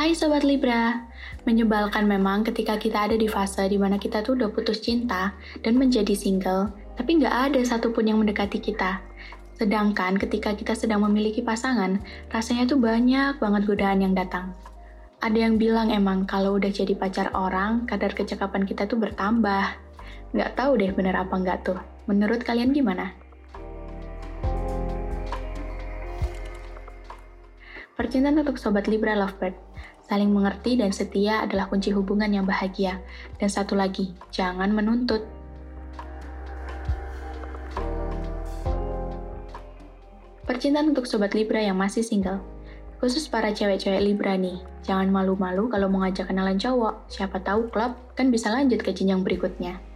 Hai Sobat Libra, menyebalkan memang ketika kita ada di fase di mana kita tuh udah putus cinta dan menjadi single, tapi nggak ada satupun yang mendekati kita. Sedangkan ketika kita sedang memiliki pasangan, rasanya tuh banyak banget godaan yang datang. Ada yang bilang emang kalau udah jadi pacar orang, kadar kecakapan kita tuh bertambah. Nggak tahu deh bener apa nggak tuh. Menurut kalian gimana? Percintaan untuk Sobat Libra Lovebird. Saling mengerti dan setia adalah kunci hubungan yang bahagia. Dan satu lagi, jangan menuntut. Percintaan untuk Sobat Libra yang masih single. Khusus para cewek-cewek Libra nih, jangan malu-malu kalau mau ngajak kenalan cowok. Siapa tahu klub kan bisa lanjut ke jenjang berikutnya.